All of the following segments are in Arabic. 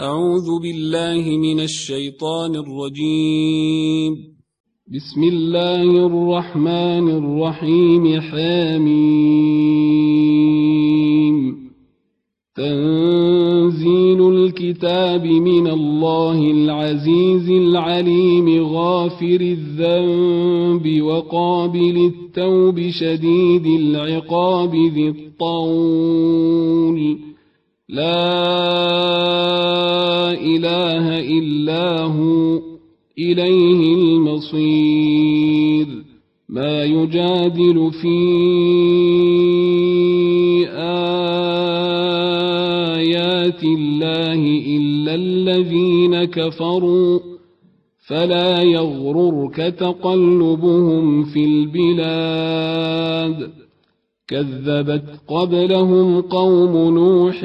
أعوذ بالله من الشيطان الرجيم. بسم الله الرحمن الرحيم. حميم. تنزيل الكتاب من الله العزيز العليم. غافر الذنب وقابل التوب شديد العقاب ذي الطول. لا إله إلا هو إليه المصير. ما يجادل في آيات الله إلا الذين كفروا فلا يغررك تقلبهم في البلاد. كذبت قبلهم قوم نوح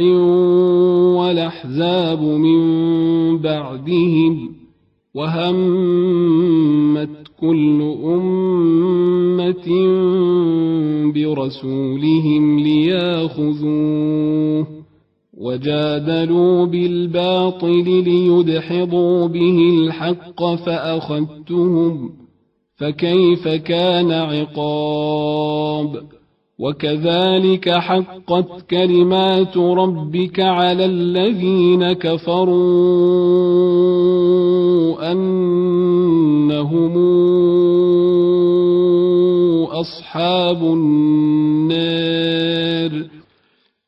والأحزاب من بعدهم وهمت كل أمة برسولهم لياخذوه وجادلوا بالباطل ليدحضوا به الحق فأخذتهم فكيف كان عقاب وكذلك حقت كلمات ربك على الذين كفروا أنهم أصحاب النار.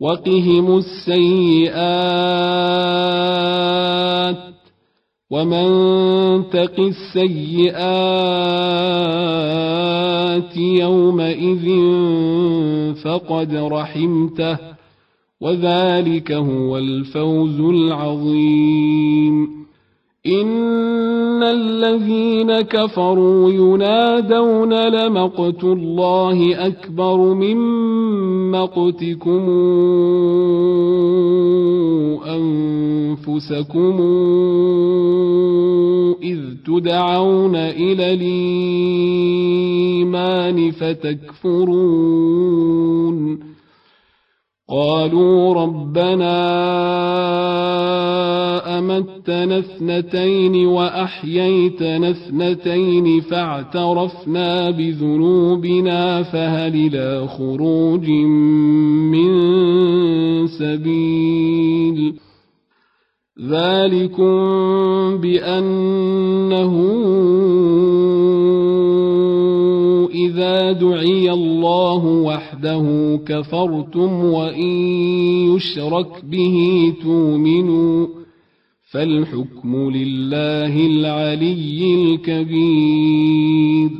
وقهم السيئات ومن تق السيئات يومئذ فقد رحمته وذلك هو الفوز العظيم إن الذين كفروا ينادون لمقت الله أكبر من مقتكم أنفسكم إذ تدعون إلى الإيمان فتكفرون قالوا ربنا أمتنا اثنتين وأحييتنا اثنتين فاعترفنا بذنوبنا فهل إلى خروج من سبيل ذلكم بأنه إذا دعي الله وحده كفرتم وإن يشرك به تؤمنوا فالحكم لله العلي الكبير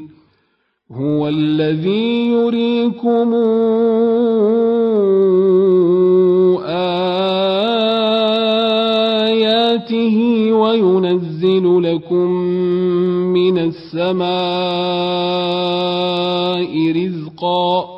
هو الذي يريكم آياته وينزل لكم من السماء رزقا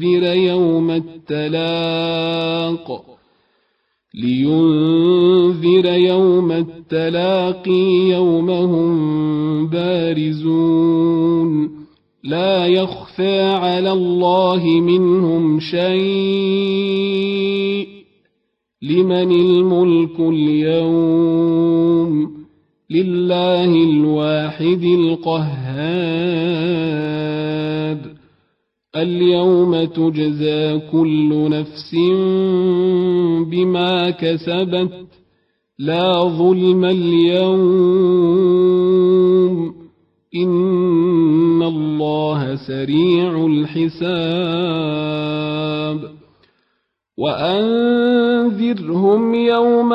لينذر يوم التلاق. لينذر يوم التلاقي يوم هم بارزون. لا يخفى على الله منهم شيء. لمن الملك اليوم؟ لله الواحد القهار. اليوم تجزى كل نفس بما كسبت لا ظلم اليوم إن الله سريع الحساب وأنذرهم يوم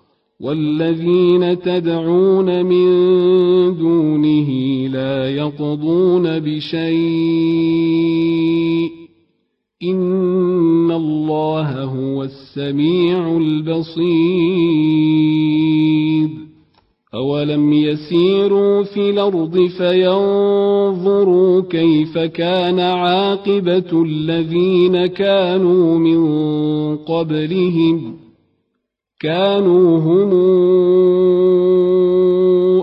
والذين تدعون من دونه لا يقضون بشيء إن الله هو السميع البصير أولم يسيروا في الأرض فينظروا كيف كان عاقبة الذين كانوا من قبلهم ۖ كانوا هم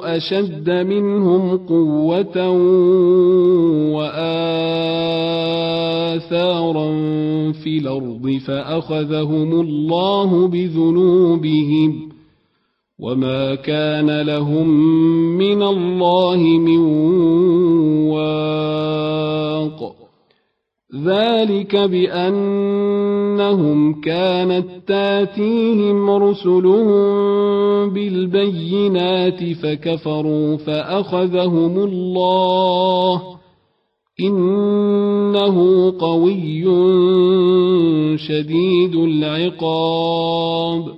أشد منهم قوة وآثارا في الأرض فأخذهم الله بذنوبهم وما كان لهم من الله من واق ذلك بأنهم كانت تاتيهم رسلهم بالبينات فكفروا فأخذهم الله إنه قوي شديد العقاب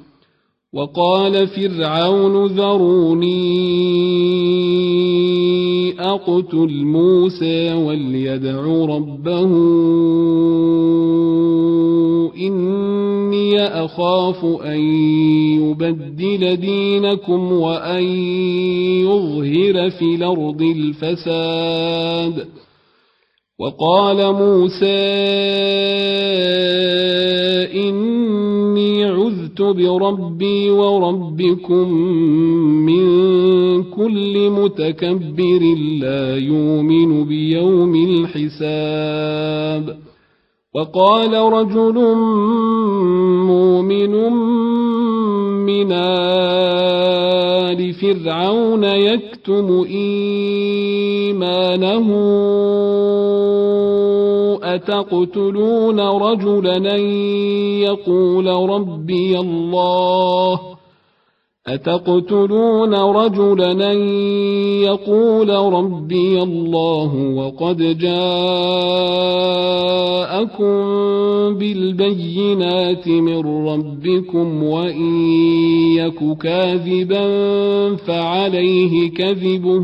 وقال فرعون ذروني أقتل موسى وليدع ربه إني أخاف أن يبدل دينكم وأن يظهر في الأرض الفساد. وقال موسى إني عذت بربي وربكم من كل متكبر لا يؤمن بيوم الحساب. وقال رجل مؤمن من آل فرعون يكتم إيمانه أتقتلون رجلا يقول ربي الله؟ أتقتلون رجلا يقول ربي الله؟ وقد جاءكم بالبينات من ربكم وإن يك كاذبا فعليه كذبه.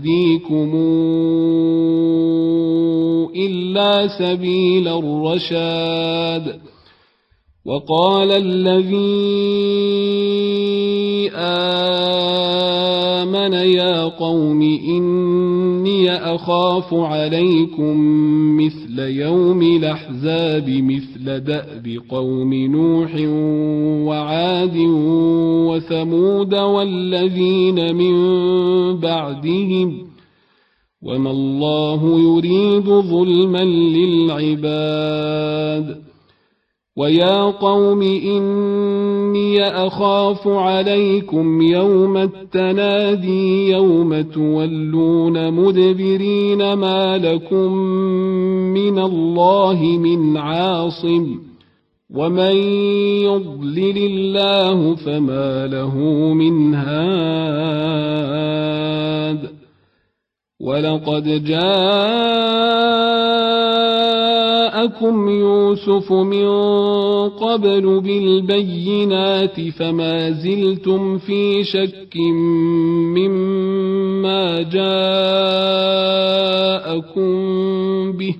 أهديكم إلا سبيل الرشاد. وقال الذي آمن يا قوم إني أخاف عليكم مثل يوم الأحزاب مثل دأب قوم نوح وعاد وثمود والذين من بعدهم وما الله يريد ظلما للعباد ويا قوم إني أخاف عليكم يوم التنادي يوم تولون مدبرين ما لكم من الله من عاصم ومن يضلل الله فما له من هاد ولقد جاءكم يوسف من قبل بالبينات فما زلتم في شك مما جاءكم به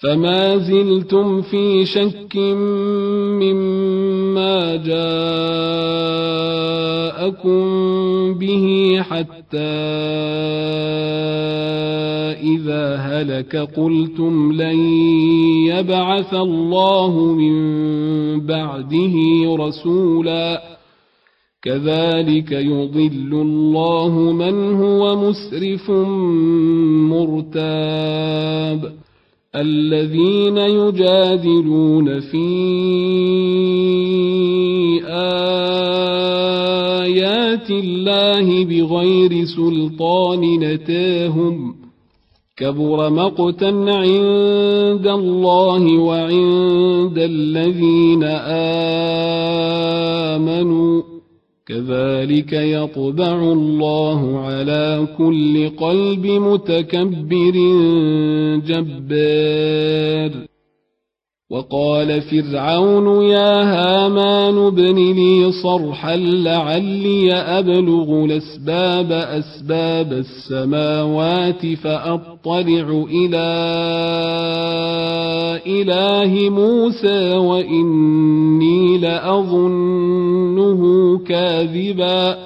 فما زلتم في شك مما جاءكم به حتى إذا هلك. قلتم لن يبعث الله من بعده رسولا. كذلك يضل الله من هو مسرف مرتاب. الذين يجادلون في آيات الله بغير سلطان نتاهم كبر مقتا عند الله وعند الذين آمنوا كذلك يطبع الله على كل قلب متكبر جبار وقال فرعون يا هامان ابن لي صرحا لعلي أبلغ الأسباب أسباب السماوات فأطلع إلى إله موسى وإني لأظنه كاذبا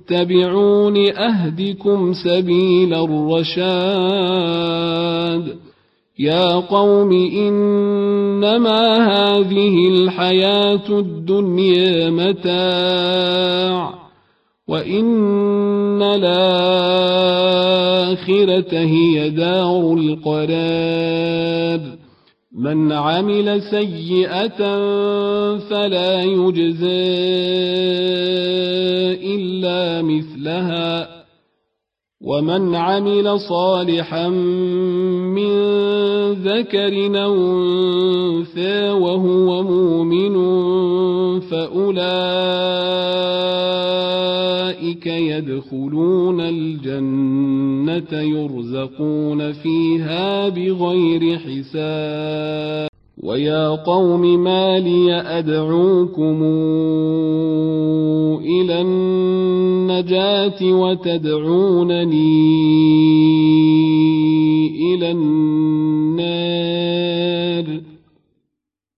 اتبعون أهدكم سبيل الرشاد. يا قوم إنما هذه الحياة الدنيا متاع وإن الآخرة هي دار القرار من عمل سيئة فلا يجزى إلا مثلها. ومن عمل صالحا من ذكر أنثى وهو مؤمن فأولئك يدخلون الجنة. يرزقون فيها بغير حساب. ويا قوم ما لي أدعوكم إلى النجاة وتدعونني إلى النار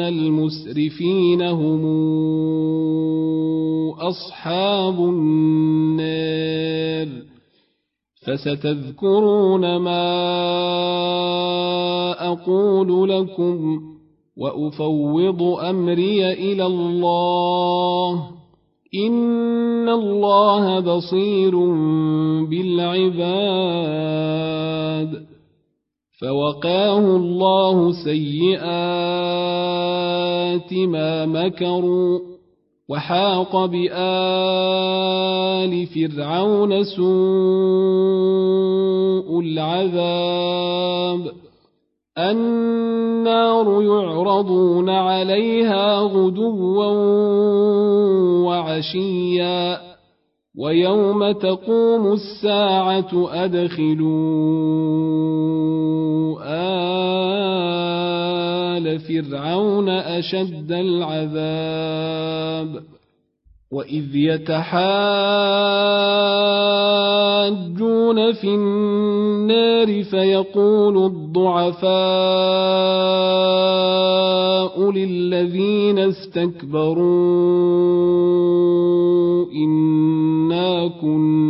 المسرفين هم أصحاب النار. فستذكرون ما أقول لكم وأفوض أمري إلى الله. إن الله بصير بالعباد. فوقاه الله سيئات ما مكروا وحاق بآل فرعون سوء العذاب النار يعرضون عليها غدوا وعشيا ويوم تقوم الساعة أدخلوا آل فرعون أشد العذاب وإذ يتحاجون في النار فيقول الضعفاء للذين استكبروا إنا كنا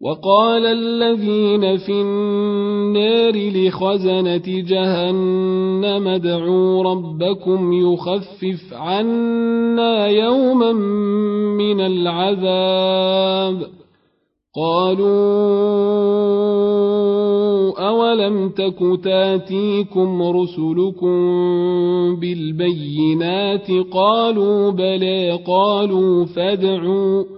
وقال الذين في النار لخزنة جهنم ادعوا ربكم يخفف عنا يوما من العذاب. قالوا أولم تك تاتيكم رسلكم بالبينات؟ قالوا بلى قالوا فادعوا.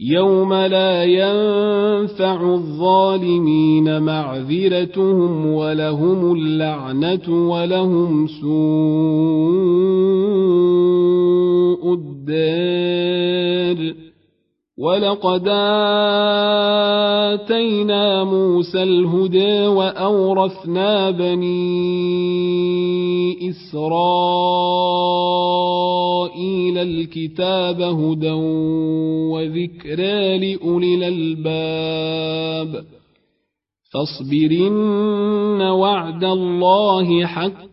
يوم لا ينفع الظالمين معذرتهم ولهم اللعنة ولهم سوء الدار ولقد آتينا موسى الهدى وأورثنا بني إسرائيل الكتاب هدى وذكرى لأولي الألباب فاصبرن وعد الله حق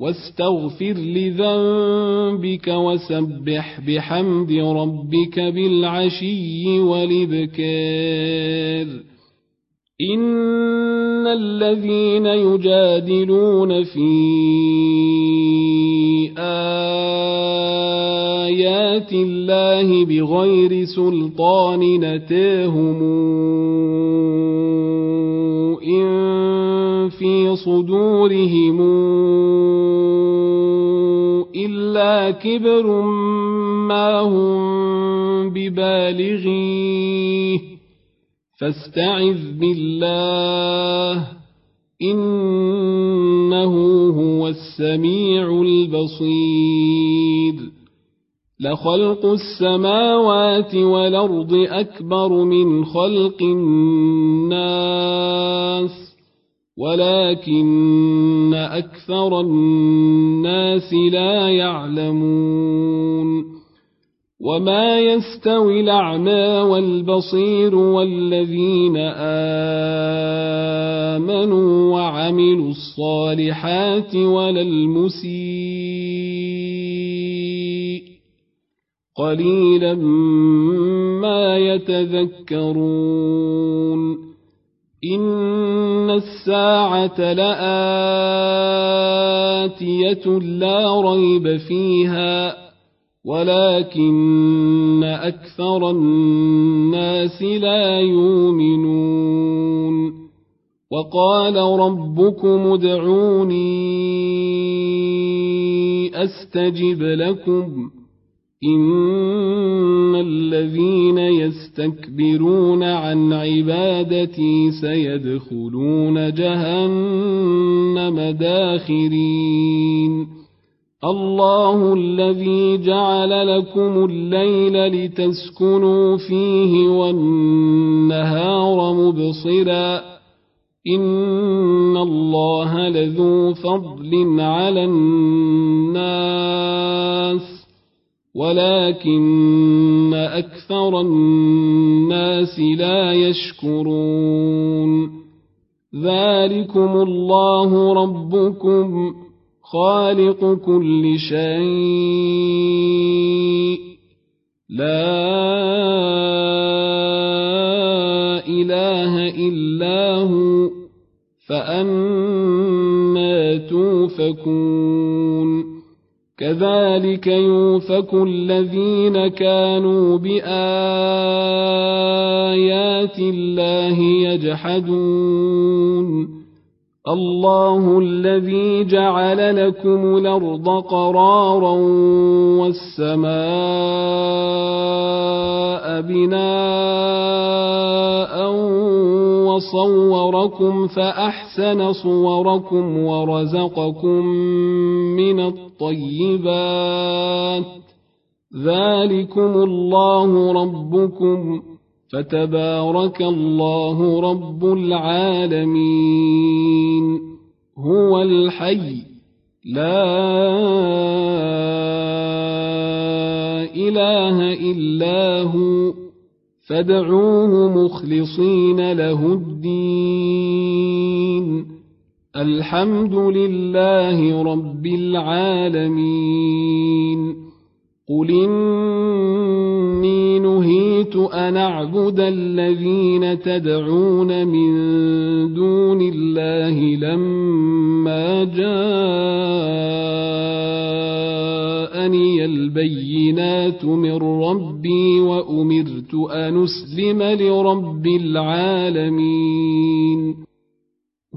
واستغفر لذنبك وسبح بحمد ربك بالعشي والإبكار. إن الذين يجادلون في آيات الله بغير سلطان نتاهم إن في صدورهم كبر ما هم ببالغيه. فاستعذ بالله إنه هو السميع البصير. لخلق السماوات والأرض أكبر من خلق الناس. ولكن أكثر الناس لا يعلمون وما يستوي الأعمى والبصير والذين آمنوا وعملوا الصالحات ولا المسيء قليلا ما يتذكرون إن الساعة لآتية لا ريب فيها ولكن أكثر الناس لا يؤمنون وقال ربكم ادعوني أستجب لكم إن الذين يستكبرون عن عبادتي سيدخلون جهنم داخرين الله الذي جعل لكم الليل لتسكنوا فيه والنهار مبصرا ان الله لذو فضل على الناس ولكن أكثر الناس لا يشكرون. ذلكم الله ربكم خالق كل شيء. لا إله إلا هو فأنا توفكون. كذلك يوفك الذين كانوا بآيات الله يجحدون. الله الذي جعل لكم الأرض قرارا والسماء بناء وصوركم فأحسن صوركم ورزقكم من الطيبات. ذلكم الله ربكم فتبارك الله رب العالمين. هو الحي لا إله إلا هو. فادعوه مخلصين له الدين. الحمد لله رب العالمين. قل إني نهيت أن أعبد الذين تدعون من دون الله لما جاءني البينات من ربي وأمرت أن أسلم لرب العالمين.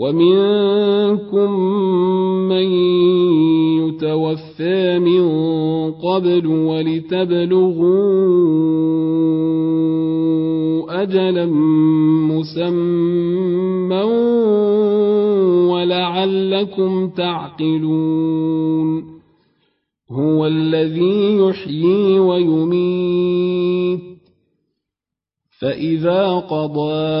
ومنكم من يتوفى من قبل ولتبلغوا أجلا مسمى ولعلكم تعقلون هو الذي يحيي ويميت فإذا قضى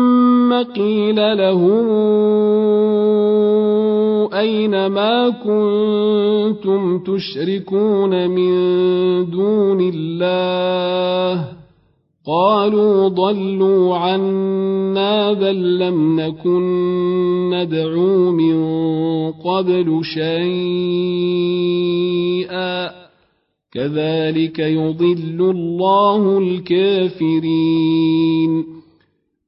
قيل لهم أين ما كنتم تشركون من دون الله؟ قالوا ضلوا عنا بل لم نكن ندعو من قبل شيئا. كذلك يضل الله الكافرين.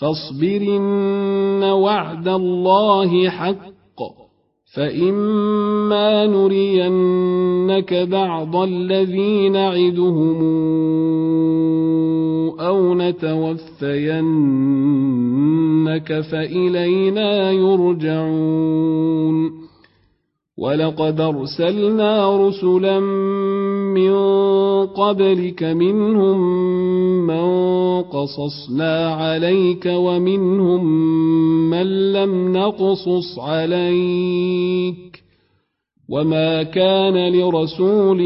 فاصبرن وعد الله حق فإما نرينك بعض الذي نعدهم أو نتوفينك فإلينا يرجعون. ولقد أرسلنا رسلا من قبلك منهم من قصصنا عليك ومنهم من لم نقصص عليك وما كان لرسول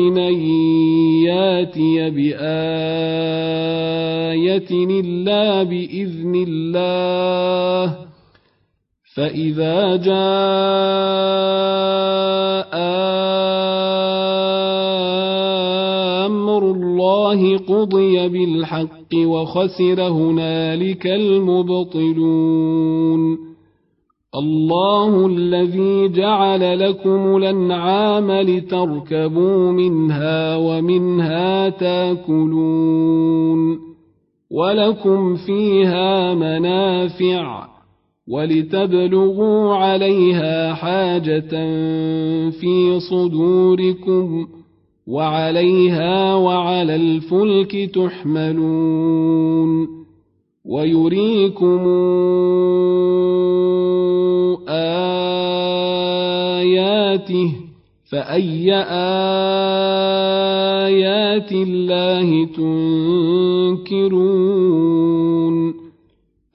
ياتي بايه الا باذن الله فاذا جاء الله قضي بالحق وخسر هنالك المبطلون الله الذي جعل لكم الانعام لتركبوا منها ومنها تاكلون ولكم فيها منافع ولتبلغوا عليها حاجة في صدوركم وعليها وعلى الفلك تحملون ويريكم آياته فأي آيات الله تنكرون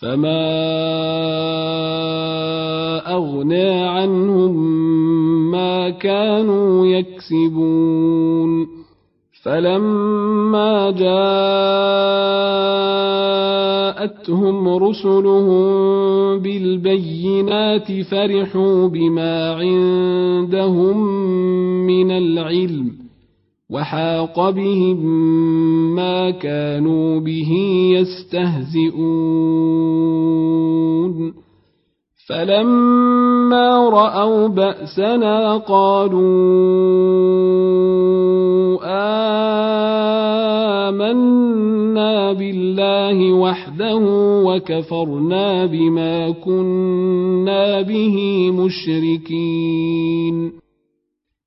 فما أغنى عنهم ما كانوا يكسبون فلما جاءتهم رسلهم بالبينات فرحوا بما عندهم من العلم وحاق بهم ما كانوا به يستهزئون. فلما رأوا بأسنا قالوا آمنا بالله وحده وكفرنا بما كنا به مشركين.